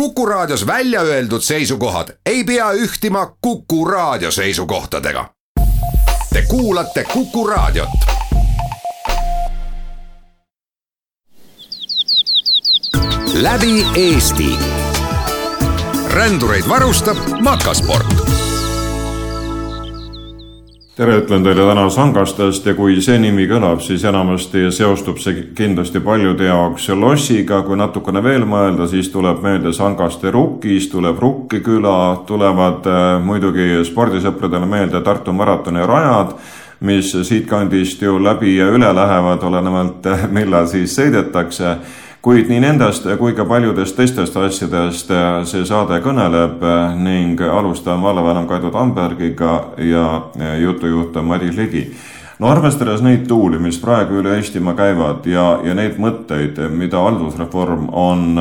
Kuku Raadios välja öeldud seisukohad ei pea ühtima Kuku Raadio seisukohtadega. Te kuulate Kuku Raadiot. läbi Eesti. rändureid varustab Makasport tere, ütlen teile täna Sangastest ja kui see nimi kõlab, siis enamasti seostub see kindlasti paljude jaoks lossiga, kui natukene veel mõelda, siis tuleb meelde Sangaste Rukkis, tuleb Rukki küla, tulevad äh, muidugi spordisõpradele meelde Tartu maratoni rajad, mis siitkandist ju läbi ja üle lähevad, olenevalt millal siis sõidetakse kuid nii nendest kui ka paljudest teistest asjadest äh, see saade kõneleb äh, ning alustan vallavanem Kaido Tambergiga ja äh, jutujuht on Madis Ligi no arvestades neid tuuli, mis praegu üle Eestimaa käivad ja, ja neid mõtteid, mida haldusreform on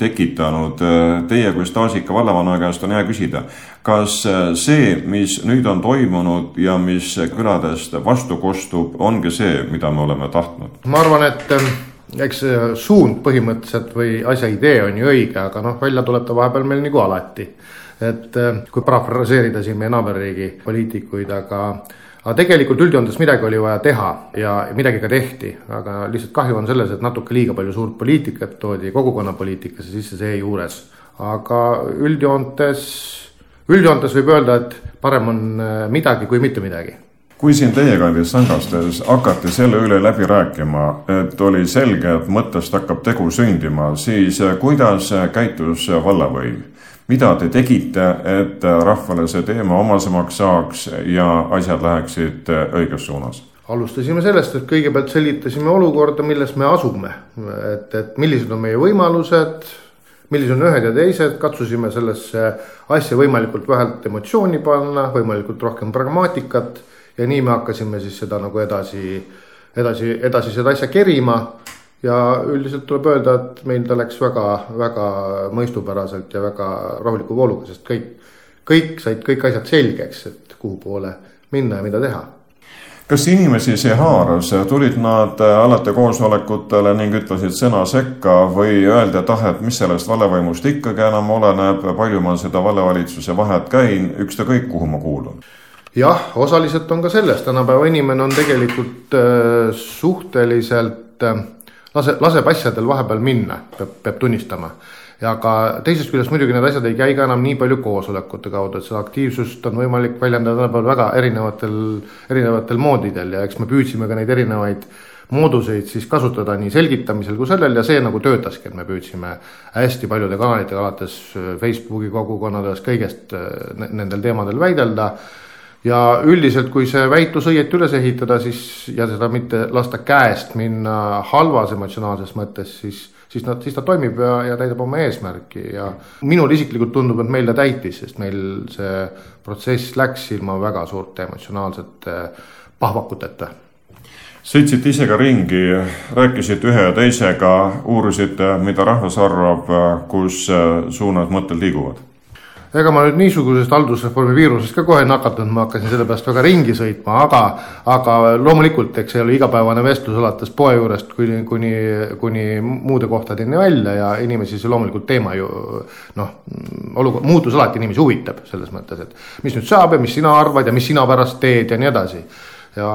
tekitanud, teie kui staažika vallavanem käest on hea küsida, kas see, mis nüüd on toimunud ja mis küladest vastu kostub, ongi see, mida me oleme tahtnud? ma arvan, et ähm, eks see suund põhimõtteliselt või asja idee on ju õige, aga noh, välja tuleb ta vahepeal meil nagu alati. et äh, kui parafraseerida siin meie naaberriigi poliitikuid, aga aga tegelikult üldjoontes midagi oli vaja teha ja midagi ka tehti, aga lihtsalt kahju on selles, et natuke liiga palju suurt poliitikat toodi kogukonnapoliitikasse sisse seejuures. aga üldjoontes, üldjoontes võib öelda, et parem on äh, midagi kui mitte midagi kui siin teie kandis Sangastes hakati selle üle läbi rääkima, et oli selge, et mõttest hakkab tegu sündima, siis kuidas käitus vallavõim? mida te tegite, et rahvale see teema omasemaks saaks ja asjad läheksid õiges suunas? alustasime sellest, et kõigepealt selgitasime olukorda, milles me asume, et, et millised on meie võimalused, millised on ühed ja teised, katsusime sellesse asja võimalikult vähelt emotsiooni panna, võimalikult rohkem pragmaatikat ja nii me hakkasime siis seda nagu edasi, edasi, edasi seda asja kerima. ja üldiselt tuleb öelda, et meil ta läks väga, väga mõistupäraselt ja väga rahuliku vooluga, sest kõik, kõik said kõik asjad selgeks, et kuhu poole minna ja mida teha. Kas inimesi see haaras, tulid nad alati koosolekutele ning ütlesid sõna sekka või öeldi, et ah, et mis sellest vallevõimust ikkagi enam oleneb, palju ma seda vallevalitsuse vahet käin, ükskõik kuhu ma kuulun jah, osaliselt on ka selles, tänapäeva inimene on tegelikult äh, suhteliselt äh,, lase, laseb asjadel vahepeal minna, peab, peab tunnistama. ja ka teisest küljest muidugi need asjad ei käi ka enam nii palju koosolekute kaudu, et seda aktiivsust on võimalik väljendada tänapäeval väga erinevatel, erinevatel moodidel. Ja eks me püüdsime ka neid erinevaid mooduseid siis kasutada nii selgitamisel kui sellel ja see nagu töötaski, et me püüdsime hästi paljude kanalitega alates Facebooki kogukonnades kõigest äh, nendel teemadel väidelda ja üldiselt, kui see väitlus õieti üles ehitada, siis ja seda mitte lasta käest minna halvas emotsionaalses mõttes, siis, siis nad, siis ta toimib ja, ja täidab oma eesmärki. Ja minule isiklikult tundub, et meil ta täitis, sest meil see protsess läks ilma väga suurte emotsionaalsete pahvakuteta. Sõitsite ise ka ringi, rääkisite ühe ja teisega, uurisite, mida rahvas arvab, kus suunas mõtted liiguvad ega ma nüüd niisugusest haldusreformi viirusest ka kohe nakatunud, ma hakkasin selle pärast väga ringi sõitma, aga, aga loomulikult, eks see oli igapäevane vestlus alates poe juurest kuni, kuni, kuni muude kohtadeni välja ja inimesi see loomulikult teema ju noh, olukord, muutus alati inimesi huvitab selles mõttes, et mis nüüd saab ja mis sina arvad ja mis sina pärast teed ja nii edasi ja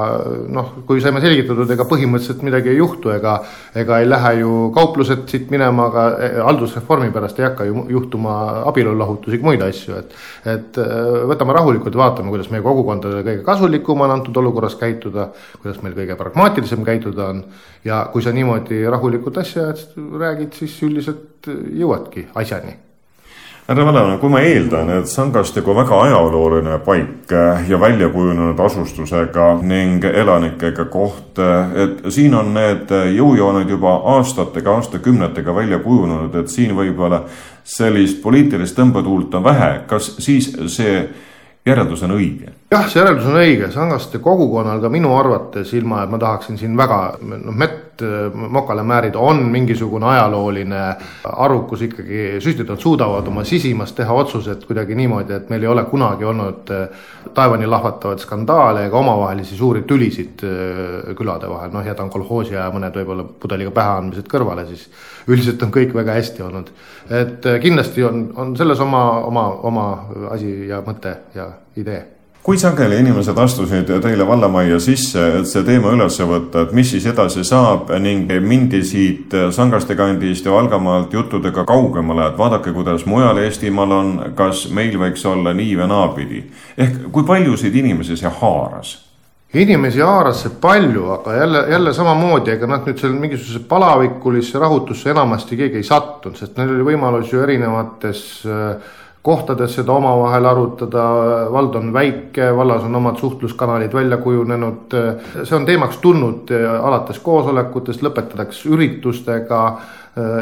noh, kui saime selgitatud, ega põhimõtteliselt midagi ei juhtu, ega ega ei lähe ju kauplused siit minema, aga e, haldusreformi pärast ei hakka ju juhtuma abielulahutusi, muid asju, et et e, võtame rahulikult vaatame, kuidas meie kogukondadele kõige kasulikum on antud olukorras käituda, kuidas meil kõige pragmaatilisem käituda on ja kui sa niimoodi rahulikult asja räägid, siis üldiselt jõuadki asjani härra Valevan, kui ma eeldan, et Sangastiku väga ajalooline paik ja väljakujunenud asustusega ning elanikega koht, et siin on need jõujooned juba aastatega, aastakümnetega välja kujunenud, et siin võib-olla sellist poliitilist tõmbetuult on vähe, kas siis see järeldus on õige? Jah, see järeldus on õige, Sangaste kogukonnal ka minu arvates, ilma et ma tahaksin siin väga noh, mett mokale määrida, on mingisugune ajalooline arvukus ikkagi süstida, nad suudavad oma sisimas teha otsused kuidagi niimoodi, et meil ei ole kunagi olnud taevani lahvatavaid skandaale ega omavahelisi suuri tülisid külade vahel, noh jätan kolhoosi ja mõned võib-olla pudeliga pähe andmised kõrvale, siis üldiselt on kõik väga hästi olnud. et kindlasti on, on selles oma, oma, oma asi ja mõte ja idee kui sageli inimesed astusid teile vallamajja sisse, et see teema üles võtta, et mis siis edasi saab ning mindi siit Sangaste kandist ja Valgamaalt juttudega kaugemale, et vaadake, kuidas mujal Eestimaal on, kas meil võiks olla nii või naapidi. ehk kui paljusid inimesi see haaras? inimesi haaras see palju, aga jälle, jälle samamoodi, ega nad nüüd seal mingisugusesse palavikulisse rahutusse enamasti keegi ei sattunud, sest neil oli võimalus ju erinevates äh, kohtades seda omavahel arutada, vald on väike, vallas on omad suhtluskanalid välja kujunenud, see on teemaks tulnud alates koosolekutest, lõpetades üritustega,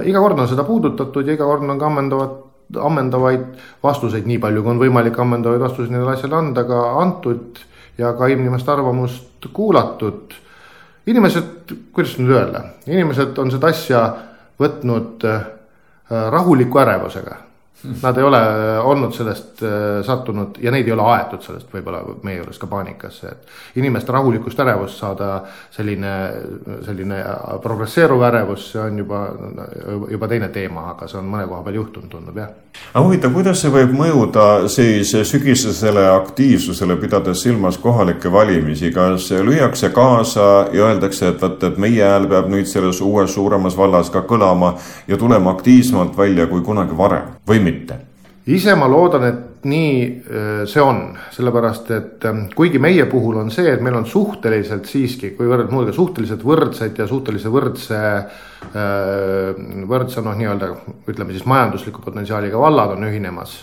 iga kord on seda puudutatud ja iga kord on ka ammendavad, ammendavaid vastuseid, nii palju kui on võimalik ammendavaid vastuseid nendele asjadele anda, ka antud ja ka inimeste arvamust kuulatud. inimesed, kuidas nüüd öelda, inimesed on seda asja võtnud rahuliku ärevusega Nad ei ole olnud sellest äh, sattunud ja neid ei ole aetud sellest võib-olla meie juures ka paanikasse, et inimeste rahulikust ärevust saada selline, selline progresseeruv ärevus, see on juba, juba teine teema, aga see on mõne koha peal juhtunud, tundub jah. aga huvitav, kuidas see võib mõjuda siis sügisesele aktiivsusele, pidades silmas kohalikke valimisi, kas lüüakse kaasa ja öeldakse, et vot, et meie hääl peab nüüd selles uues suuremas vallas ka kõlama ja tulema aktiivsemalt välja kui kunagi varem või mitte? Mitte? ise ma loodan, et nii äh, see on, sellepärast et ähm, kuigi meie puhul on see, et meil on suhteliselt siiski, kui võrrelda muudega, suhteliselt võrdsed ja suhtelise võrdse, äh, võrdse noh, nii-öelda ütleme siis majandusliku potentsiaaliga vallad on ühinemas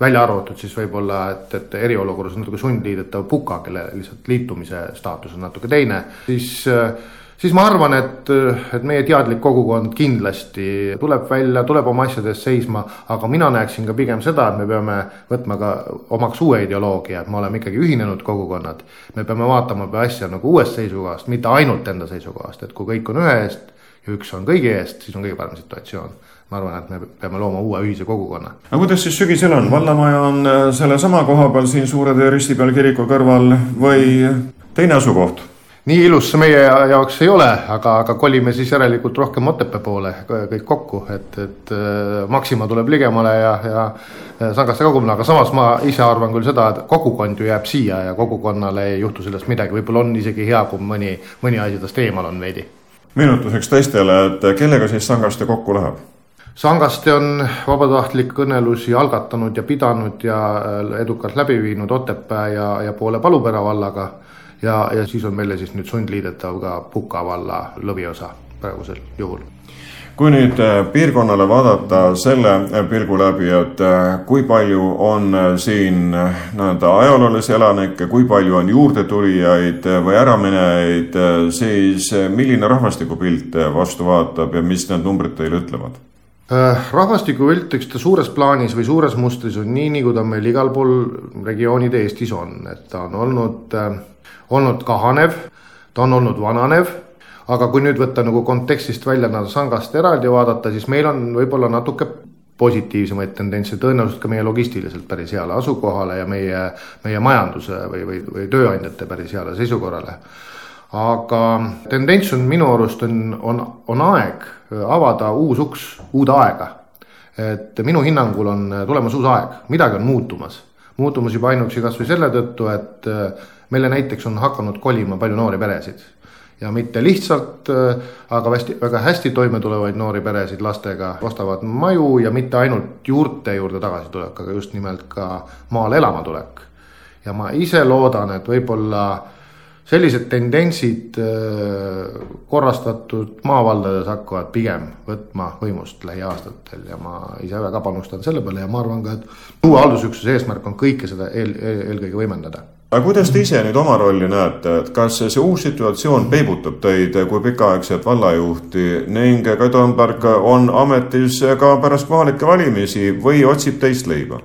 välja arvatud siis võib-olla, et, et eriolukorras on natuke sundliidetav Puka, kelle lihtsalt liitumise staatus on natuke teine, siis äh, siis ma arvan, et, et meie teadlik kogukond kindlasti tuleb välja, tuleb oma asjade eest seisma, aga mina näeksin ka pigem seda, et me peame võtma ka omaks uue ideoloogia, et me oleme ikkagi ühinenud kogukonnad. me peame vaatama asja nagu uuest seisukohast, mitte ainult enda seisukohast, et kui kõik on ühe eest ja üks on kõigi eest, siis on kõige parem situatsioon ma arvan, et me peame looma uue ühise kogukonna. aga kuidas siis sügisel on, vallamaja on äh, sellesama koha peal siin Suure tee risti peal kiriku kõrval või teine asukoht? Nii ilus see meie jaoks ei ole, aga, aga kolime siis järelikult rohkem Otepää poole kõik kokku, et, et äh, Maxima tuleb ligemale ja, ja Sangaste kogumine, aga samas ma ise arvan küll seda, et kogukond ju jääb siia ja kogukonnale ei juhtu sellest midagi, võib-olla on isegi hea, kui mõni, mõni asi tast eemal on veidi. meenutuseks teistele, et kellega siis Sangaste kokku läheb? Sangaste on vabatahtlik kõnelusi algatanud ja pidanud ja äh, edukalt läbi viinud Otepää ja, ja poole Palupera vallaga ja, ja siis on meile siis nüüd sundliidetav ka Puka valla lõviosa praegusel juhul kui nüüd äh, piirkonnale vaadata selle äh, pilgu läbi, et äh, kui palju on siin nii-öelda ajaloolisi elanikke, kui palju on juurdetulijaid või äraminejaid, siis milline rahvastikupilt vastu vaatab ja mis need numbrid teile ütlevad? Rahvastikupilt, eks ta suures plaanis või suures mustris on nii, nagu ta meil igal pool regioonide Eestis on, et ta on olnud äh, olnud kahanev, ta on olnud vananev, aga kui nüüd võtta nagu kontekstist välja nagu Sangast eraldi vaadata, siis meil on võib-olla natuke positiivsemaid tendentse tõenäoliselt ka meie logistiliselt päris heale asukohale ja meie, meie majanduse või, või, või tööandjate päris heale seisukorrale. Aga tendents on minu arust on, on, on aeg avada uus uks uude aega. et minu hinnangul on tulemas uus aeg, midagi on muutumas. muutumas juba ainuüksi kasvõi selle tõttu, et meile näiteks on hakanud kolima palju noori peresid ja mitte lihtsalt, äh, aga hästi, väga hästi toime tulevaid noori peresid lastega ostavad maju ja mitte ainult juurte juurde tagasitulek, aga just nimelt ka maale elama tulek. ja ma ise loodan, et võib-olla sellised tendentsid äh, korrastatud maavaldades hakkavad pigem võtma võimust lähiaastatel ja ma ise väga panustan selle peale ja ma arvan ka, et uue haldusüksuse eesmärk on kõike seda eel, eel, eelkõige võimendada aga kuidas te ise nüüd oma rolli näete, et kas see uus situatsioon peibutab teid kui pikaaegset vallajuhti ning Kai Toomberg on ametis ka pärast kohalikke valimisi või otsib teist leiba?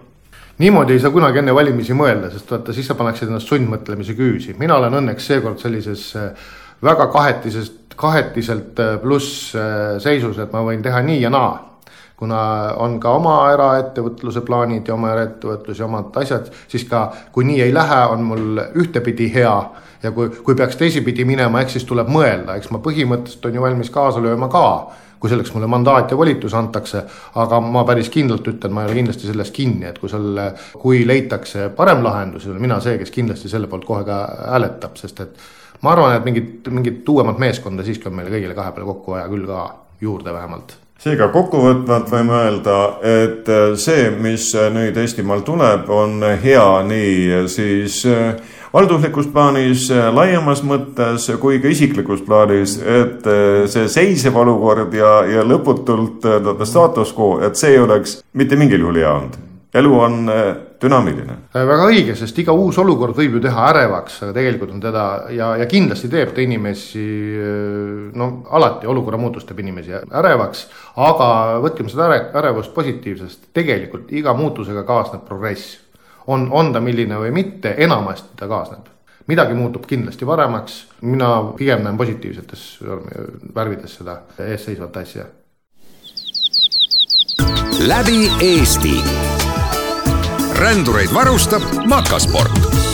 Niimoodi ei saa kunagi enne valimisi mõelda, sest vaata, siis sa paneksid ennast sundmõtlemise küüsi, mina olen õnneks seekord sellises väga kahetises, kahetiselt pluss seisus, et ma võin teha nii ja naa. Kuna on ka oma eraettevõtluse plaanid ja oma eraettevõtlus ja omad asjad, siis ka kui nii ei lähe, on mul ühtepidi hea. Ja kui, kui peaks teisipidi minema, eks siis tuleb mõelda, eks ma põhimõtteliselt on ju valmis kaasa lööma ka, kui selleks mulle mandaat ja volitus antakse, aga ma päris kindlalt ütlen, ma ei ole kindlasti selles kinni, et kui selle, kui leitakse parem lahendus, olen mina see, kes kindlasti selle poolt kohe ka hääletab, sest et ma arvan, et mingit, mingit uuemat meeskonda siiski on meile kõigile kahe peale kokku vaja küll ka juurde vähemalt. Seega kokkuvõtvalt võime öelda, et see, mis nüüd Eestimaal tuleb, on hea. Nii siis halduslikus plaanis, laiemas mõttes kui ka isiklikus plaanis, et see seisev olukord ja, ja lõputult staatus quo, et see ei oleks mitte mingil juhul hea olnud elu on äh, dünaamiline. Äh, väga õige, sest iga uus olukord võib ju teha ärevaks, aga tegelikult on teda ja, ja kindlasti teeb ta inimesi äh, no alati olukorra muutus teeb inimesi ärevaks, aga võtkem seda äre, ärevust positiivsest, tegelikult iga muutusega kaasneb progress. On, on ta milline või mitte, enamasti ta kaasneb midagi muutub kindlasti paremaks, mina pigem näen positiivsetes värvides seda eesseisvat asja. läbi Eesti rändureid varustab Makasport.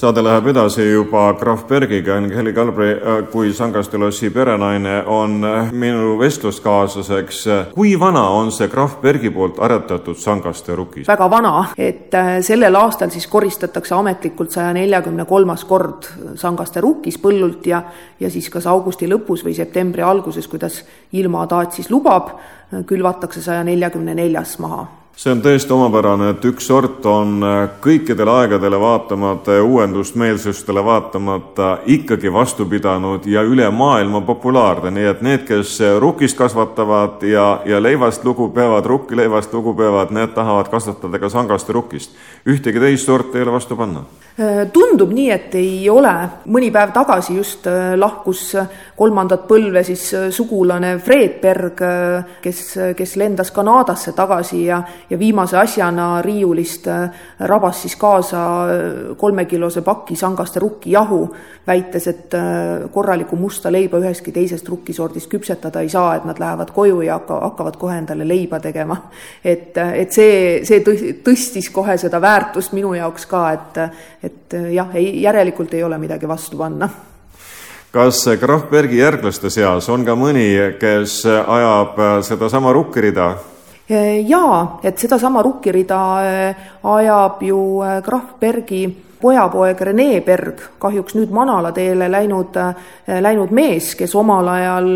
Saade läheb edasi juba Krahv Bergiga ning Heli Kalbri äh, kui Sangaste lossi perenaine on äh, minu vestluskaaslaseks. kui vana on see Krahv Bergi poolt aretatud Sangaste rukis? väga vana, et äh, sellel aastal siis koristatakse ametlikult saja neljakümne kolmas kord Sangaste rukis põllult ja ja siis kas augusti lõpus või septembri alguses, kuidas ilmataat siis lubab, külvatakse saja neljakümne neljas maha see on tõesti omapärane, et üks sort on äh, kõikidele aegadele vaatamata ja uuendusmeelsustele vaatamata ikkagi vastu pidanud ja üle maailma populaarne, nii et need, kes rukist kasvatavad ja, ja leivast lugu peavad, rukkileivast lugu peavad, need tahavad kasvatada ka sangast ja rukist. ühtegi teist sorti ei ole vastu panna Äh, tundub nii, et ei ole. mõni päev tagasi just äh, lahkus kolmandat põlve siis äh, sugulane Fred Berg, kes, kes lendas Kanadasse tagasi ja, ja viimase asjana riiulist rabas siis kaasa kolmekilose paki sangaste rukkijahu, väites, et korralikku musta leiba ühestki teisest rukkisordist küpsetada ei saa, et nad lähevad koju ja hakka, hakkavad kohe endale leiba tegema. et, et see, see tõstis kohe seda väärtust minu jaoks ka, et, et jah, ei, järelikult ei ole midagi vastu panna kas Krahvbergi järglaste seas on ka mõni, kes ajab sedasama rukkirida? Eh, jaa, et sedasama rukkirida ajab ju Krahvbergi pojapoeg Rene Berg, kahjuks nüüd manalateele läinud, läinud mees, kes omal ajal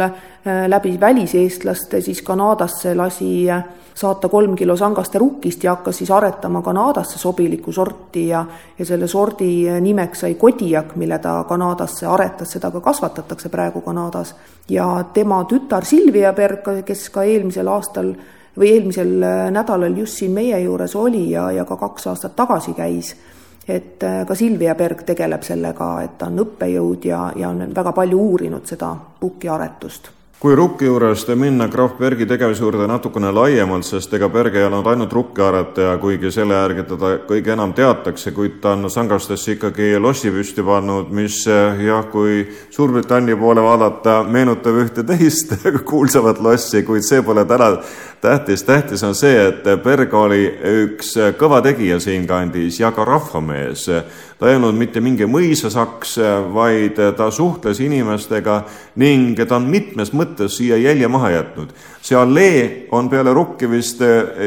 läbi väliseestlaste siis Kanadasse lasi saata kolm kilo sangaste rukkist ja hakkas siis aretama Kanadasse sobilikku sorti ja ja selle sordi nimeks sai Kodiak, mille ta Kanadasse aretas, seda ka kasvatatakse praegu Kanadas. ja tema tütar Silvia Berg, kes ka eelmisel aastal või eelmisel nädalal just siin meie juures oli ja, ja ka kaks aastat tagasi käis, et ka Silvia Berg tegeleb sellega, et ta on õppejõud ja, ja on väga palju uurinud seda pukiaretust kui Rukki juurest minna Krahv Bergi tegevuse juurde natukene laiemalt, sest ega Berg ei olnud ainult rukkiaretaja, kuigi selle järgi teda kõige enam teatakse, kuid ta on Sangastesse ikkagi lossi püsti pannud, mis jah, kui Suurbritannia poole vaadata, meenutab ühte teist kuulsamat lossi, kuid see pole täna tähtis. tähtis on see, et Berg oli üks kõva tegija siinkandis ja ka rahvamees ta ei olnud mitte mingi mõisasaks, vaid ta suhtles inimestega ning ta on mitmes mõttes siia jälje maha jätnud. see allee on peale Rukki vist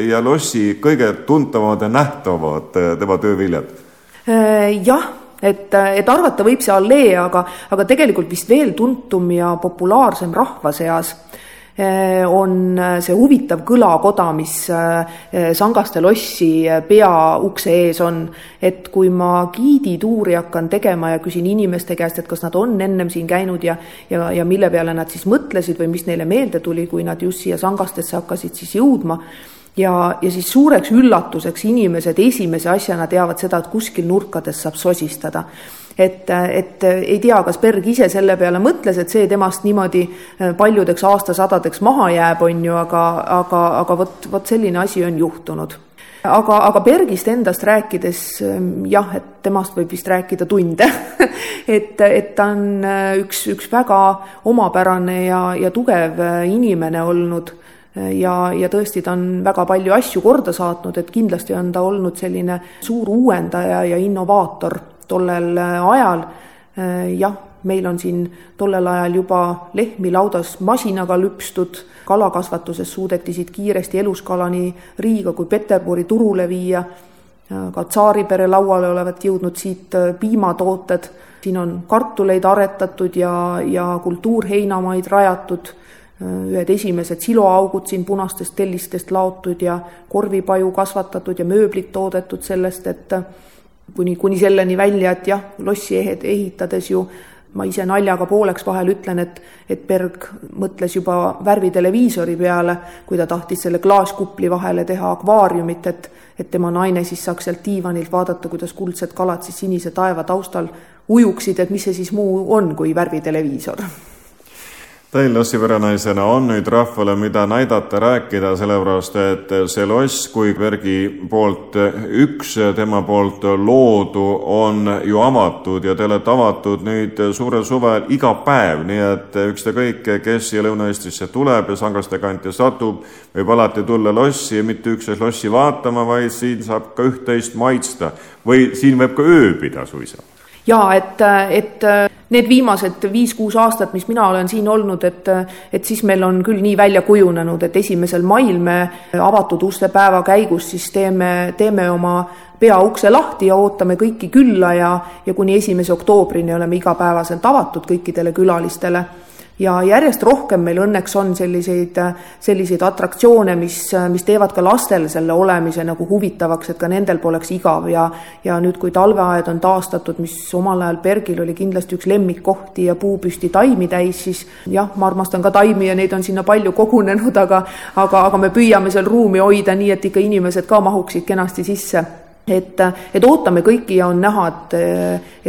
ja Lossi kõige tuntavamad ja nähtavamad tema tööviljad. jah et, et arvata võib see allee, aga, aga tegelikult vist veel tuntum ja populaarsem rahva seas on eh, see huvitav kõlakoda, mis eh, Sangaste lossi peaukse ees on. et kui ma giidituuri hakkan tegema ja küsin inimeste käest, et kas nad on ennem siin käinud ja ja, ja mille peale nad siis mõtlesid või mis neile meelde tuli, kui nad just siia Sangastesse hakkasid siis jõudma, ja, ja siis suureks üllatuseks inimesed esimese asjana teavad seda, et kuskil nurkades saab sosistada et, et ei tea, kas Berg ise selle peale mõtles, et see temast niimoodi paljudeks aastasadadeks maha jääb, on ju, aga, aga, aga vot, vot selline asi on juhtunud. Aga, aga Bergist endast rääkides jah, et temast võib vist rääkida tunde. Et, et ta on üks, üks väga omapärane ja, ja tugev inimene olnud. Ja, ja tõesti, ta on väga palju asju korda saatnud, et kindlasti on ta olnud selline suur uuendaja ja innovaator tollel ajal. jah, meil on siin tollel ajal juba lehmi laudas masinaga lüpstud, kalakasvatuses suudeti siit kiiresti eluskala nii Riiga kui Peterburi turule viia, ka tsaaripere lauale olevat jõudnud siit piimatooted, siin on kartuleid aretatud ja, ja kultuurheinamaid rajatud ühed esimesed siloaugud siin punastest tellistest laotud ja korvipaju kasvatatud ja mööblit toodetud sellest, et kuni, kuni selleni välja, et jah, lossi ehitades ju ma ise naljaga pooleks vahel ütlen, et, et Berg mõtles juba värviteleviisori peale, kui ta tahtis selle klaaskupli vahele teha akvaariumit, et, et tema naine siis saaks sealt diivanilt vaadata, kuidas kuldsed kalad siis sinise taeva taustal ujuksid, et mis see siis muu on kui värviteleviisor Teil lossiperenaisena on nüüd rahvale, mida näidata, rääkida, sellepärast et see loss, kui Bergi poolt üks tema poolt loodu on ju avatud ja te olete avatud nüüd suurel suvel iga päev, nii et ükskõik, kes siia Lõuna-Eestisse tuleb ja Sangaste kanti satub, võib alati tulla lossi ja mitte üksnes lossi vaatama, vaid siin saab ka üht-teist maitsta või siin võib ka ööbida suisa jaa, et, et need viimased viis-kuus aastat, mis mina olen siin olnud, et, et siis meil on küll nii välja kujunenud, et esimesel mail me avatud uste päeva käigus siis teeme, teeme oma peaukse lahti ja ootame kõiki külla ja, ja kuni esimese oktoobrini oleme igapäevaselt avatud kõikidele külalistele ja järjest rohkem meil õnneks on selliseid, selliseid atraktsioone, mis, mis teevad ka lastel selle olemise nagu huvitavaks, et ka nendel poleks igav. Ja ja nüüd, kui talveaed on taastatud, mis omal ajal Bergil oli kindlasti üks lemmikkohti ja puupüsti taimi täis, siis jah, ma armastan ka taimi ja neid on sinna palju kogunenud, aga aga, aga me püüame seal ruumi hoida nii, et ikka inimesed ka mahuksid kenasti sisse et, et ootame kõiki ja on näha, et,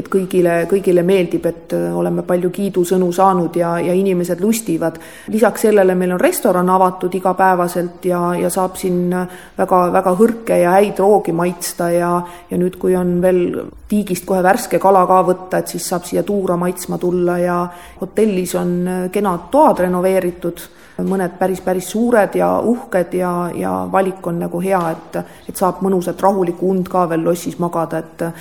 et kõigile, kõigile meeldib, et oleme palju kiidusõnu saanud ja, ja inimesed lustivad. lisaks sellele meil on restoran avatud igapäevaselt ja, ja saab siin väga, väga hõrke ja häid roogi maitsta ja, ja nüüd, kui on veel tiigist kohe värske kala ka võtta, et siis saab siia tuura maitsma tulla ja hotellis on kenad toad renoveeritud mõned päris, päris suured ja uhked ja, ja valik on nagu hea, et, et saab mõnusat rahulikku und ka veel lossis magada, et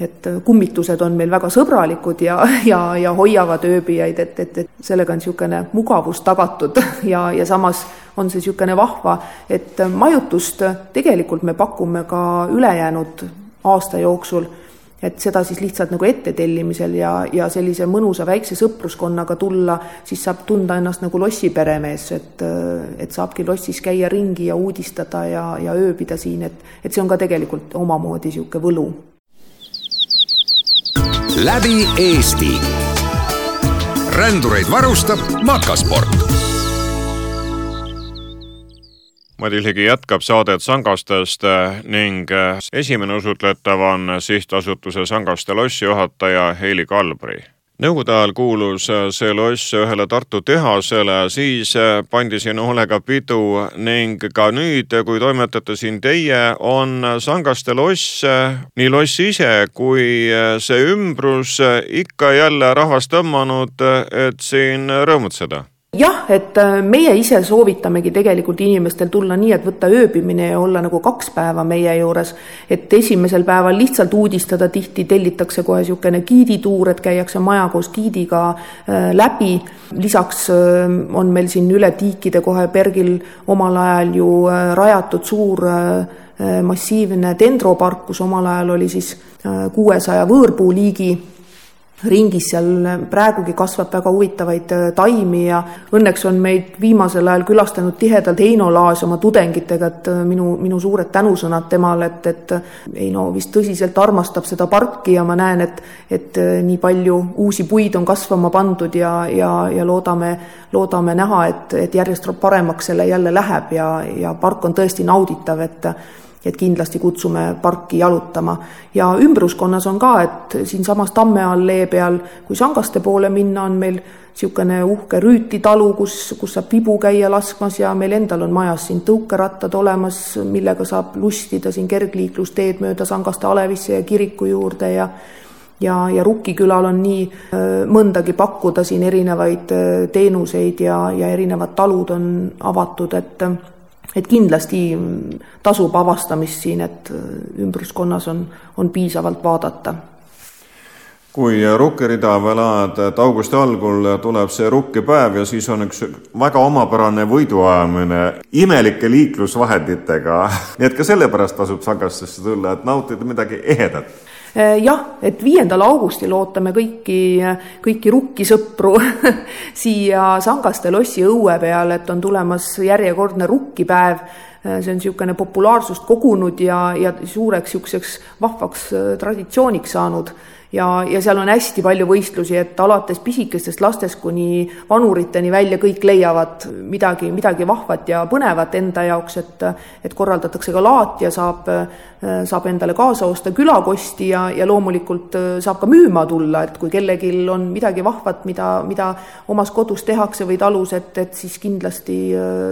et kummitused on meil väga sõbralikud ja, ja, ja hoiavad ööbijaid, et, et, et sellega on niisugune mugavus tagatud ja, ja samas on see niisugune vahva, et majutust tegelikult me pakume ka ülejäänud aasta jooksul et seda siis lihtsalt nagu ettetellimisel ja, ja sellise mõnusa väikse sõpruskonnaga tulla, siis saab tunda ennast nagu lossi peremees, et, et saabki lossis käia ringi ja uudistada ja, ja ööbida siin, et, et see on ka tegelikult omamoodi niisugune võlu. läbi Eesti. rändureid varustab Makasport Madis Ligi jätkab saadet Sangastest eh, ning eh, esimene osutletav on sihtasutuse Sangaste lossi juhataja Heili Kalbri. Nõukogude ajal kuulus eh, see loss ühele Tartu tehasele, siis pandi siin hoolega pidu ning ka nüüd, kui toimetate siin teie, on Sangaste loss, nii loss ise kui see ümbrus ikka jälle rahvast tõmmanud, et siin rõõmutseda jah, et äh, meie ise soovitamegi tegelikult inimestel tulla nii, et võtta ööbimine ja olla nagu kaks päeva meie juures. et esimesel päeval lihtsalt uudistada, tihti tellitakse kohe niisugune giidituur, et käiakse maja koos giidiga äh, läbi. lisaks äh, on meil siin üle tiikide kohe Bergil omal ajal ju rajatud suur massiivne dendropark, kus omal ajal oli siis kuuesaja võõrpuuliigi ringis seal praegugi kasvab väga huvitavaid äh, taimi ja õnneks on meid viimasel ajal külastanud tihedalt Heino Laas oma tudengitega, et äh, minu, minu suured tänusõnad temale, et, et Heino vist tõsiselt armastab seda parki ja ma näen, et, et äh, nii palju uusi puid on kasvama pandud ja, ja, ja loodame, loodame näha, et, et järjest paremaks selle jälle läheb ja, ja park on tõesti nauditav, et et kindlasti kutsume parki jalutama. ja ümbruskonnas on ka, et siinsamas Tamme allee peal, kui Sangaste poole minna, on meil niisugune uhke Rüüti talu, kus, kus saab vibu käia laskmas ja meil endal on majas siin tõukerattad olemas, millega saab lustida siin kergliiklusteed mööda Sangaste Alevisse ja kiriku juurde ja ja, ja Rukkikülal on nii mõndagi pakkuda siin erinevaid teenuseid ja, ja erinevad talud on avatud, et et kindlasti tasub avastamist siin, et ümbruskonnas on, on piisavalt vaadata kui rukkirida veel ajad, et augusti algul tuleb see rukkipäev ja siis on üks väga omapärane võiduajamine imelike liiklusvahenditega. nii et ka sellepärast tasub Sagastesse tulla, et nautida midagi ehedat Eh, jah, et viiendal augustil ootame kõiki, kõiki rukkisõpru siia Sangaste lossi õue peale, et on tulemas järjekordne rukkipäev. Eh, see on niisugune populaarsust kogunud ja, ja suureks niisuguseks vahvaks eh, traditsiooniks saanud ja, ja seal on hästi palju võistlusi, et alates pisikestest lastest kuni vanuriteni välja kõik leiavad midagi, midagi vahvat ja põnevat enda jaoks, et et korraldatakse ka laat ja saab, saab endale kaasa osta külakosti ja, ja loomulikult saab ka müüma tulla, et kui kellelgi on midagi vahvat, mida, mida omas kodus tehakse või talus, et, et siis kindlasti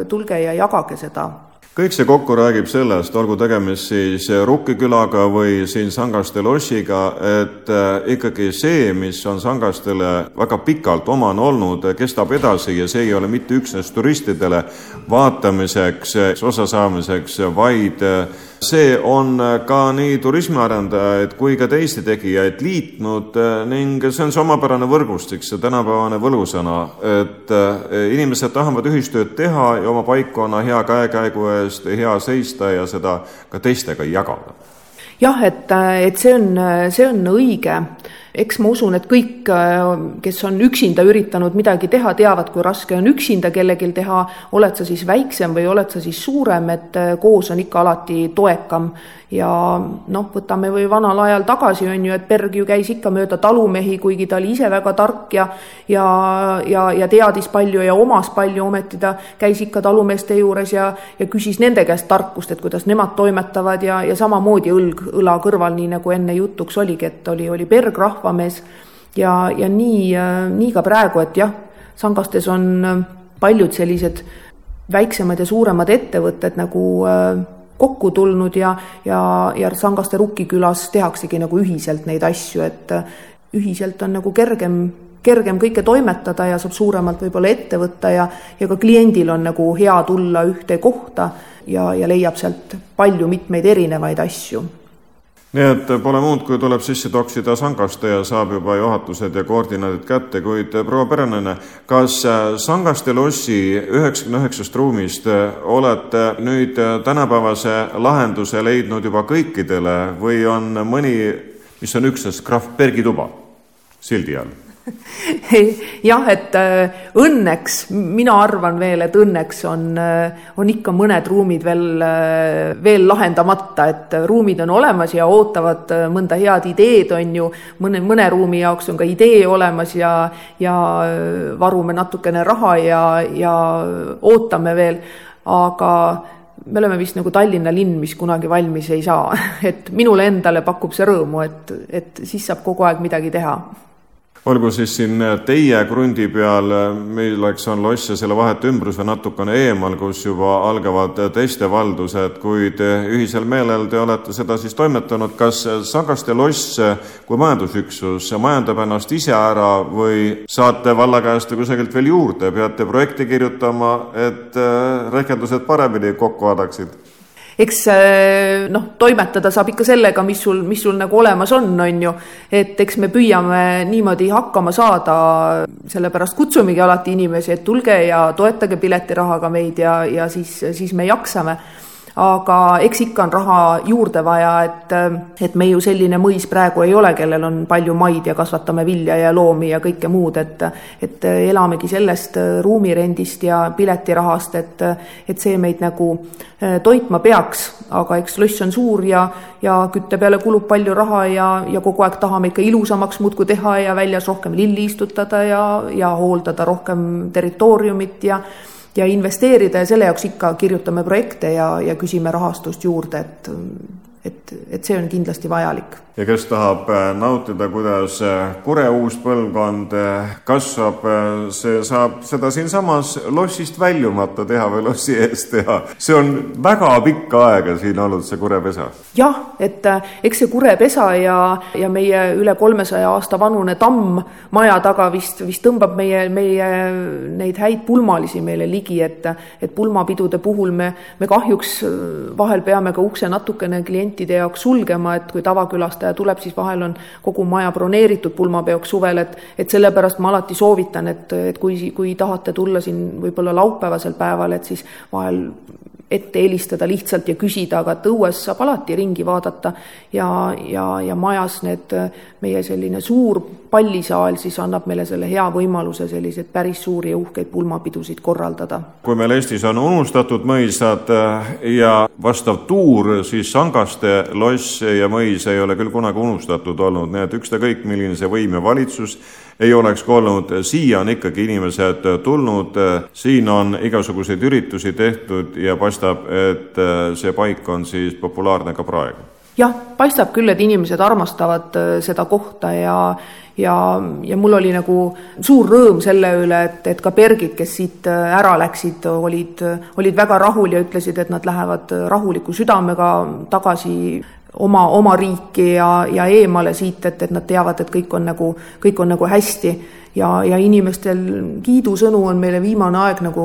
tulge ja jagage seda kõik see kokku räägib sellest, olgu tegemist siis Rukki külaga või siin Sangaste lossiga, et äh, ikkagi see, mis on Sangastele väga pikalt omane olnud, kestab edasi ja see ei ole mitte üksnes turistidele vaatamiseks, osasaamiseks, vaid äh, see on ka nii turismiarendajaid kui ka teisi tegijaid liitnud eh, ning see on see omapärane võrgustik, see tänapäevane võlusõna, et eh, inimesed tahavad ühistööd teha ja oma paikkonna hea käekäigu eest hea seista ja seda ka teistega jagada. jah, et, et see on, see on õige eks ma usun, et kõik, kes on üksinda üritanud midagi teha, teavad, kui raske on üksinda kellelgi teha, oled sa siis väiksem või oled sa siis suurem, et koos on ikka alati toekam. Ja noh, võtame või vanal ajal tagasi, on ju, et Berg ju käis ikka mööda talumehi, kuigi ta oli ise väga tark ja ja, ja, ja teadis palju ja omas palju, ometi. Ta käis ikka talumeeste juures ja, ja küsis nende käest tarkust, et kuidas nemad toimetavad ja, ja samamoodi õlg õla kõrval, nii nagu enne jutuks oligi, et oli, oli Berg rahvamees. Ja, ja nii, nii ka praegu, et jah, Sangastes on paljud sellised väiksemad ja suuremad ettevõtted nagu äh, kokku tulnud ja, ja, ja Sangaste Rukki külas tehaksegi nagu ühiselt neid asju, et ühiselt on nagu kergem, kergem kõike toimetada ja saab suuremalt võib-olla ette võtta ja, ja ka kliendil on nagu hea tulla ühte kohta ja, ja leiab sealt palju mitmeid erinevaid asju nii et pole muud, kui tuleb sisse toksida Sangaste ja saab juba juhatused ja koordinaadid kätte, kuid proua Perenene, kas Sangaste lossi üheksakümne üheksast ruumist olete nüüd tänapäevase lahenduse leidnud juba kõikidele või on mõni, mis on üksnes krahv Bergi tuba sildi all? jah, et äh, õnneks, mina arvan veel, et õnneks on, äh, on ikka mõned ruumid veel, äh, veel lahendamata, et ruumid on olemas ja ootavad mõnda head ideed, on ju, mõne, mõne ruumi jaoks on ka idee olemas ja, ja varume natukene raha ja, ja ootame veel, aga me oleme vist nagu Tallinna linn, mis kunagi valmis ei saa, et minule endale pakub see rõõmu, et, et siis saab kogu aeg midagi teha olgu siis siin teie krundi peal, milleks on loss ja selle vahetu ümbrus või natukene eemal, kus juba algavad teiste valdused, kuid ühisel meelel te olete seda siis toimetanud. kas Sagaste loss kui majandusüksus majandab ennast ise ära või saate valla käest kusagilt veel juurde, peate projekti kirjutama, et rehkendused paremini kokku annaksid? Eks äh, noh, toimetada saab ikka sellega, mis sul, mis sul nagu olemas on, on ju. et eks me püüame niimoodi hakkama saada, sellepärast kutsumegi alati inimesi, et tulge ja toetage piletirahaga meid ja, ja siis, siis me jaksame aga eks ikka on raha juurde vaja, et, et me ju selline mõis praegu ei ole, kellel on palju maid ja kasvatame vilja ja loomi ja kõike muud, et et elamegi sellest ruumirendist ja piletirahast, et, et see meid nagu eh, toitma peaks, aga eks loss on suur ja, ja kütte peale kulub palju raha ja, ja kogu aeg tahame ikka ilusamaks muudkui teha ja väljas rohkem lilli istutada ja, ja hooldada rohkem territooriumit ja ja investeerida ja selle jaoks ikka kirjutame projekte ja, ja küsime rahastust juurde, et et, et see on kindlasti vajalik ja kes tahab äh, nautida, kuidas äh, Kure uus põlvkond äh, kasvab, see saab seda siinsamas lossist väljumata teha või lossi ees teha. see on väga pikka aega siin olnud, see kurepesa. jah, et eks see kurepesa ja, ja meie üle kolmesaja aasta vanune tamm maja taga vist, vist tõmbab meie, meie neid häid pulmalisi meile ligi, et, et pulmapidude puhul me, me kahjuks vahel peame ka ukse natukene klientide jaoks sulgema, et kui tavakülastaja külastaja tuleb, siis vahel on kogu maja broneeritud pulmapeoks suvel, et et sellepärast ma alati soovitan, et, et kui, kui tahate tulla siin võib-olla laupäevasel päeval, et siis vahel ette helistada lihtsalt ja küsida, aga et õues saab alati ringi vaadata ja, ja, ja majas need, meie selline suur pallisaal siis annab meile selle hea võimaluse selliseid päris suuri ja uhkeid pulmapidusid korraldada. kui meil Eestis on unustatud mõisad äh, ja vastav tuur, siis Sangaste loss ja mõis ei ole küll kunagi unustatud olnud, nii et ükskõik, milline see võim ja valitsus ei oleks ka olnud, siia on ikkagi inimesed tulnud, siin on igasuguseid üritusi tehtud ja paistab, et see paik on siis populaarne ka praegu. Jah, paistab küll, et inimesed armastavad äh, seda kohta ja ja, ja mul oli nagu suur rõõm selle üle, et, et ka Bergid, kes siit äh, ära läksid, olid, olid väga rahul ja ütlesid, et nad lähevad rahuliku südamega tagasi oma, oma riiki ja, ja eemale siit, et, et nad teavad, et kõik on nagu, kõik on nagu hästi. ja, ja inimestel kiidusõnu on meile viimane aeg nagu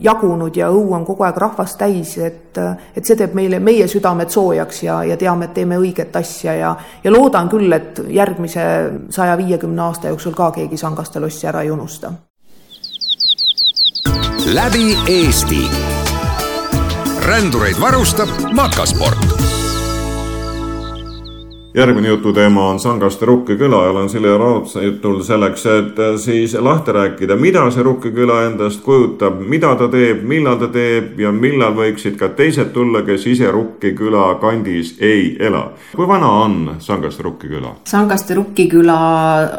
jagunud ja õu on kogu aeg rahvast täis, et, et see teeb meile, meie südamed soojaks ja, ja teame, et teeme õiget asja ja, ja loodan küll, et järgmise saja viiekümne aasta jooksul ka keegi Sangaste lossi ära ei unusta. läbi Eesti. rändureid varustab Makasport järgmine jututeema on Sangaste Rukki küla ja olen Silja Raudsetul selleks, et äh, siis lahti rääkida, mida see Rukki küla endast kujutab, mida ta teeb, millal ta teeb ja millal võiksid ka teised tulla, kes ise Rukki küla kandis ei ela. kui vana on Sangaste Rukki küla? Sangaste Rukki küla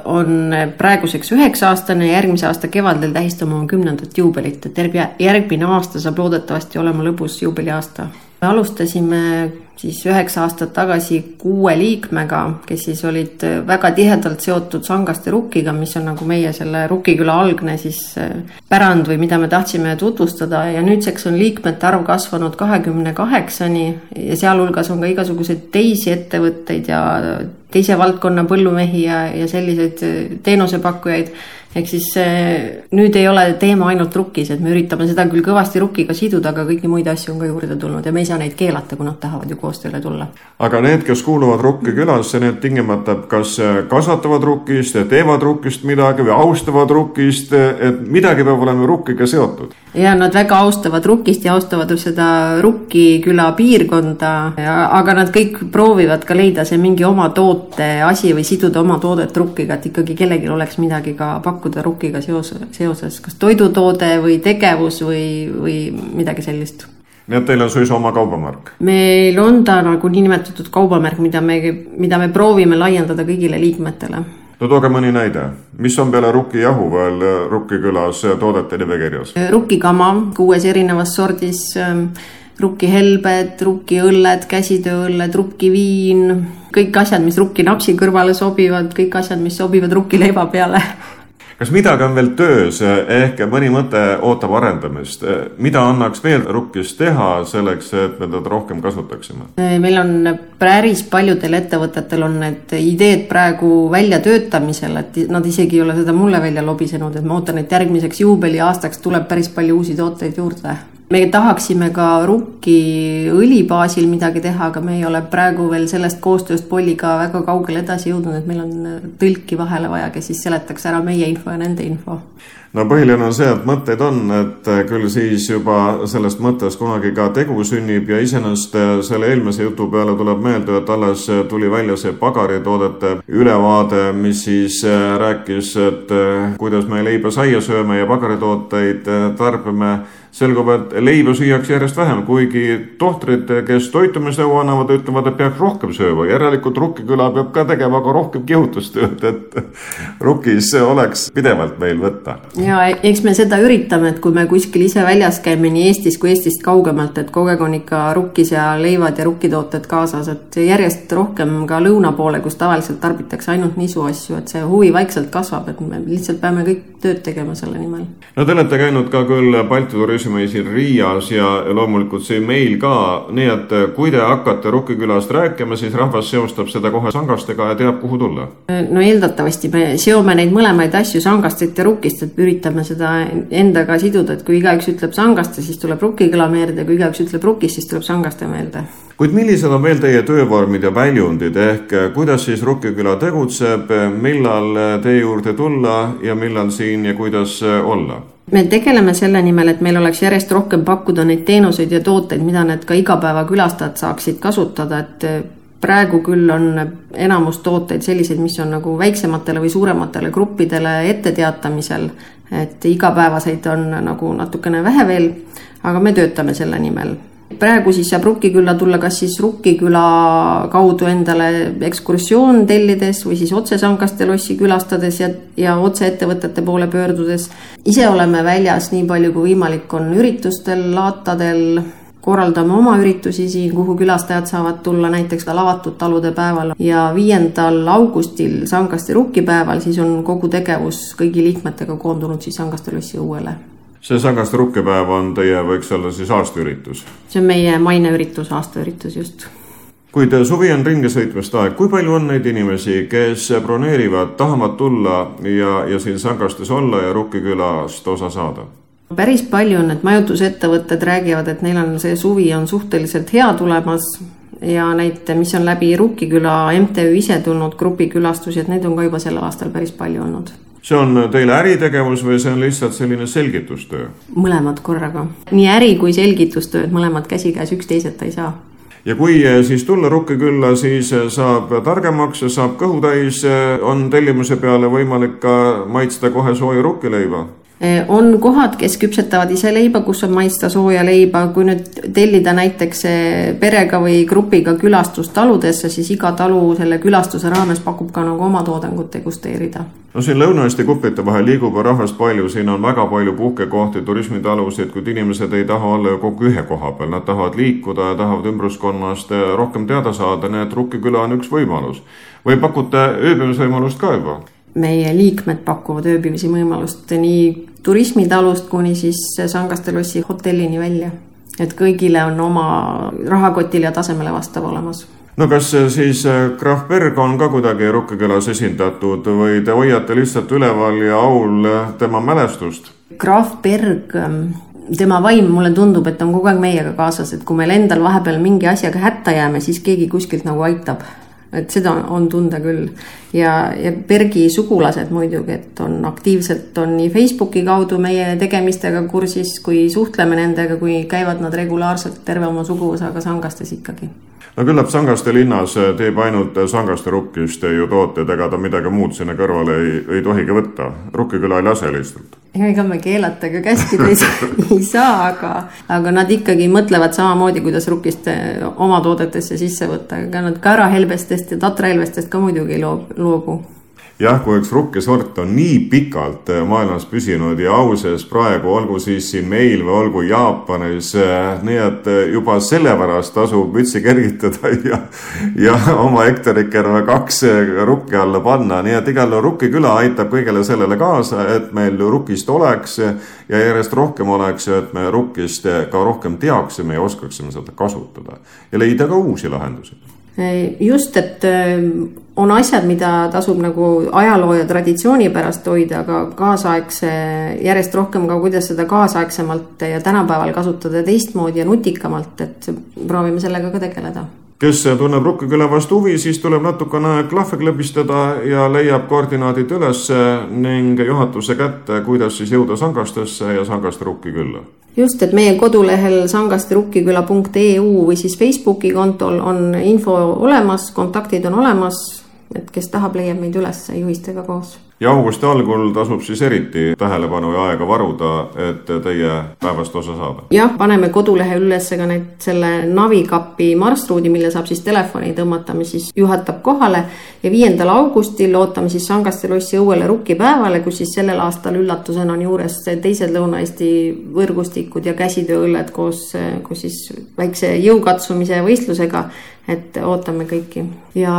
on praeguseks üheksa aastane, järgmise aasta kevadel tähistame oma kümnendat juubelit, et järgmine aasta saab loodetavasti olema lõbus juubeliaasta. me alustasime siis üheksa aastat tagasi kuue liikmega, kes siis olid väga tihedalt seotud Sangaste Rukkiga, mis on nagu meie selle Rukkiküla algne siis äh, pärand või mida me tahtsime tutvustada. Ja nüüdseks on liikmete arv kasvanud kahekümne kaheksani ja sealhulgas on ka igasuguseid teisi ettevõtteid ja teise valdkonna põllumehi ja, ja selliseid äh, teenusepakkujaid ehk siis nüüd ei ole teema ainult rukkis, et me üritame seda küll kõvasti rukkiga siduda, aga kõiki muid asju on ka juurde tulnud ja me ei saa neid keelata, kui nad tahavad ju koostööle tulla. aga need, kes kuuluvad Rukki külasse, need tingimata kas kasvatavad rukkist, teevad rukkist midagi või austavad rukkist, et midagi peab olema rukkiga seotud. Ja nad väga austavad rukkist ja austavad seda Rukki küla piirkonda, aga nad kõik proovivad ka leida see mingi oma toote asi või siduda oma toodet rukkiga, et ikkagi kellelgi oleks midagi ka pakkuda RUK-iga seos, seoses kas toidutoode või tegevus või, või midagi sellist nii et teil on suisa oma kaubamärk? meil on ta nagu niinimetatud kaubamärk, mida me, mida me proovime laiendada kõigile liikmetele. No tooge mõni näide, mis on peale Rukki jahu veel Rukki külas toodete nimekirjas? Rukki kama kuues erinevas sordis, ähm, Rukki helbed, Rukki õlled, käsitööõlled, Rukki viin, kõik asjad, mis Rukki napsi kõrvale sobivad, kõik asjad, mis sobivad Rukki leiva peale kas midagi on veel töös, ehk mõni mõte ootab arendamist, mida annaks veel rukkis teha selleks, et me teda rohkem kasutaksime? meil on päris paljudel ettevõtetel on need ideed praegu väljatöötamisel, et nad isegi ei ole seda mulle välja lobisenud, et ma ootan, et järgmiseks juubeliaastaks tuleb päris palju uusi tooteid juurde me tahaksime ka Rukki õli baasil midagi teha, aga me ei ole praegu veel sellest koostööst Polliga väga kaugele edasi jõudnud, et meil on tõlki vahele vaja, kes siis seletaks ära meie info ja nende info. no põhiline on see, et mõtteid on, et küll siis juba sellest mõttest kunagi ka tegu sünnib ja iseenesest selle eelmise jutu peale tuleb meelde, et alles tuli välja see pagaritoodete ülevaade, mis siis rääkis, et kuidas me leiba saia sööme ja pagaritooteid tarbime selgub, et leiba süüakse järjest vähem, kuigi tohtrid, kes toitumisnõu annavad, ütlevad, et peaks rohkem sööma. järelikult Rukkiküla peab ka tegema ka rohkem kihutustööd, et Rukkis oleks pidevalt meil võtta. ja eks me seda üritame, et kui me kuskil ise väljas käime nii Eestis kui Eestist kaugemalt, et kogu aeg on ikka rukkis ja leivad ja rukkitooted kaasas, et järjest rohkem ka lõuna poole, kus tavaliselt tarbitakse ainult nisuasju, et see huvi vaikselt kasvab, et me lihtsalt peame kõik tööd tegema selle nimel. no te olete käinud ka küll Balti turismi siin Riias ja loomulikult siin meil ka, nii et kui te hakkate Rukkikülast rääkima, siis rahvas seostab seda kohe sangastega ja teab, kuhu tulla. no eeldatavasti me seome neid mõlemaid asju, sangastit ja rukkist, et üritame seda endaga siduda, et kui igaüks ütleb sangaste, siis tuleb Rukkiküla meelde, kui igaüks ütleb rukkist, siis tuleb sangaste meelde kuid millised on veel teie töövormid ja väljundid ehk kuidas siis Rukkiküla tegutseb, millal teie juurde tulla ja millal siin ja kuidas olla? Me tegeleme selle nimel, et meil oleks järjest rohkem pakkuda neid teenuseid ja tooteid, mida need ka igapäevakülastajad saaksid kasutada, et praegu küll on enamus tooteid selliseid, mis on nagu väiksematele või suurematele gruppidele etteteatamisel, et igapäevaseid on nagu natukene vähe veel, aga me töötame selle nimel praegu siis saab Rukkikülla tulla kas siis Rukkiküla kaudu endale ekskursioon tellides või siis otse Sangaste lossi külastades ja, ja otse ettevõtete poole pöördudes. ise oleme väljas nii palju kui võimalik on üritustel, laatadel, korraldame oma üritusi siin, kuhu külastajad saavad tulla näiteks avatud talude päeval ja viiendal augustil Sangaste rukkipäeval siis on kogu tegevus kõigi liikmetega koondunud siis Sangaste lossi õuele see Sangaste rukkipäev on teie, võiks olla siis aastaüritus? see on meie maineüritus, aastaüritus just. kuid suvi on ringisõitmist aeg, kui palju on neid inimesi, kes broneerivad, tahavad tulla ja, ja siin Sangastes olla ja Rukkikülast osa saada? päris palju on, et majutusettevõtted räägivad, et neil on see suvi on suhteliselt hea tulemas ja neid, mis on läbi Rukkiküla MTÜ ise tulnud grupikülastusi, et neid on ka juba sel aastal päris palju olnud see on teile äritegevus või see on lihtsalt selline selgitustöö? mõlemad korraga, nii äri kui selgitustöö, et mõlemad käsikäes, üksteiseta ei saa ja kui eh, siis tulla Rukkikülla, siis eh, saab targemaks, saab kõhu täis, on tellimuse peale võimalik ka maitsta kohe sooja rukkileiba on kohad, kes küpsetavad ise leiba, kus on maitsta sooja leiba, kui nüüd tellida näiteks perega või grupiga külastus taludesse, siis iga talu selle külastuse raames pakub ka nagu oma toodangut degusteerida. No siin Lõuna-Eesti kuplite vahel liigub rahvast palju, siin on väga palju puhkekohti, turismitalusid, kuid inimesed ei taha olla ju kogu ühe koha peal, nad tahavad liikuda ja tahavad ümbruskonnast rohkem teada saada, nii et Rukkiküla on üks võimalus. või pakute ööbimisvõimalust ka juba? meie liikmed pakuvad ööbimise võimalust nii turismitalust kuni siis Sangaste lossi hotellini välja. et kõigile on oma rahakotil ja tasemele vastav olemas no kas siis äh, Krahv Berg on ka kuidagi Rukkekülas esindatud või te hoiate lihtsalt üleval ja aul tema mälestust? Krahv Berg, ähm, tema vaim, mulle tundub, et on kogu aeg meiega kaasas, et kui meil endal vahepeal mingi asjaga hätta jääme, siis keegi kuskilt nagu aitab et seda on tunda küll ja, ja Bergi sugulased muidugi, et on aktiivselt, on nii Facebooki kaudu meie tegemistega kursis, kui suhtleme nendega, kui käivad nad regulaarselt terve oma suguvõsaga sangastes ikkagi no küllap Sangaste linnas teeb ainult Sangaste rukkist ju tooteid, ega ta midagi muud sinna kõrvale ei, ei tohigi võtta. Rukkiküla ei lase lihtsalt. Ega me keelata ega käskida ei, ei saa, aga, aga nad ikkagi mõtlevad samamoodi, kuidas rukkist oma toodetesse sisse võtta, ega nad käärahelbestest ja tatrahelbestest ka muidugi ei loobu jah, kui üks rukkesort on nii pikalt äh, maailmas püsinud ja au sees praegu, olgu siis siin meil või olgu Jaapanis, äh, nii et äh, juba sellepärast tasub mütsi kergitada ja, ja oma hektarikene või kaks rukki alla panna, nii et igal Rukkiküla aitab kõigele sellele kaasa, et meil rukkist oleks ja järjest rohkem oleks et me rukkist ka rohkem teaksime ja oskaksime seda kasutada ja leida ka uusi lahendusi just, et on asjad, mida tasub nagu ajaloo ja traditsiooni pärast hoida, aga kaasaegse, järjest rohkem ka, kuidas seda kaasaegsemalt ja tänapäeval kasutada teistmoodi ja nutikamalt, et proovime sellega ka tegeleda. Kes tunneb Rukkiküla vastu huvi, siis tuleb natukene klahve klõbistada ja leiab koordinaadid üles ning juhatuse kätte, kuidas siis jõuda Sangastesse ja Sangaste Rukkikülla just, et meie kodulehel sangasterukkiküla.eu või siis Facebooki kontol on info olemas, kontaktid on olemas, et kes tahab, leiab meid üles juhistega koos. Ja augusti algul tasub siis eriti tähelepanu ja aega varuda, et teie päevast osa saada. jah, paneme kodulehe üles ka need selle navikapi marsruudi, mille saab siis telefoni tõmmata, mis siis juhatab kohale ja viiendal augustil ootame siis Sangaste lossi õuele rukkipäevale, kus siis sellel aastal üllatusena on juures teised Lõuna-Eesti võrgustikud ja käsitööõlled koos, koos siis väikse jõukatsumise võistlusega et ootame kõiki. Ja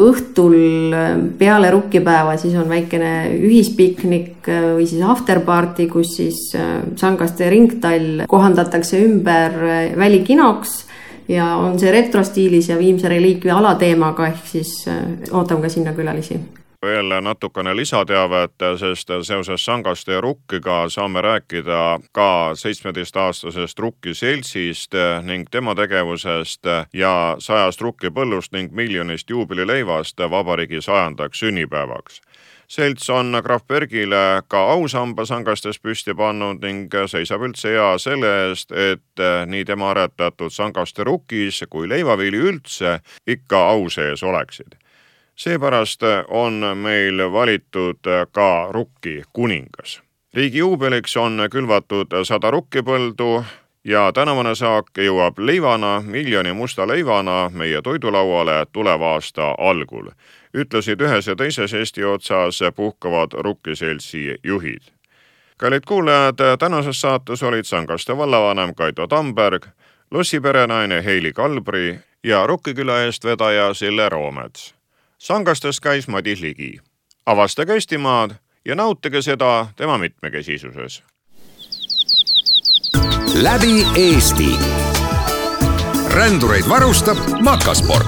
õhtul peale rukkipäeva siis on väikene ühispiknik äh, või siis afterparty, kus siis äh, Sangaste ringtall kohandatakse ümber äh, välikinoks ja on see retrostiilis ja viimse reliikvia alateemaga, ehk siis ootame ka sinna külalisi veel natukene lisateavet, sest seoses Sangaste ja Rukkiga saame rääkida ka seitsmeteistaastasest Rukki seltsist ning tema tegevusest ja sajast rukkipõllust ning miljonist juubelileivast vabariigi sajandaks sünnipäevaks. Selts on Krahv Bergile ka ausamba sangastes püsti pannud ning seisab üldse hea selle eest, et nii tema aretatud sangaste rukis kui leivaviili üldse ikka au sees oleksid seepärast on meil valitud ka rukki kuningas. riigi juubeliks on külvatud sada rukkipõldu ja tänavune saak jõuab leivana, miljoni musta leivana meie toidulauale tuleva aasta algul, ütlesid ühes ja teises Eesti otsas puhkavad rukkiseltsi juhid. kallid kuulajad, tänases saates olid Sangaste vallavanem Kaido Tamberg, Lossi perenaine Heili Kalbri ja Rukkiküla eestvedaja Sille Roomets sangastes käis Madis Ligi. avastage Eestimaad ja nautige seda tema mitmekesisuses. läbi Eesti. rändureid varustab Makasport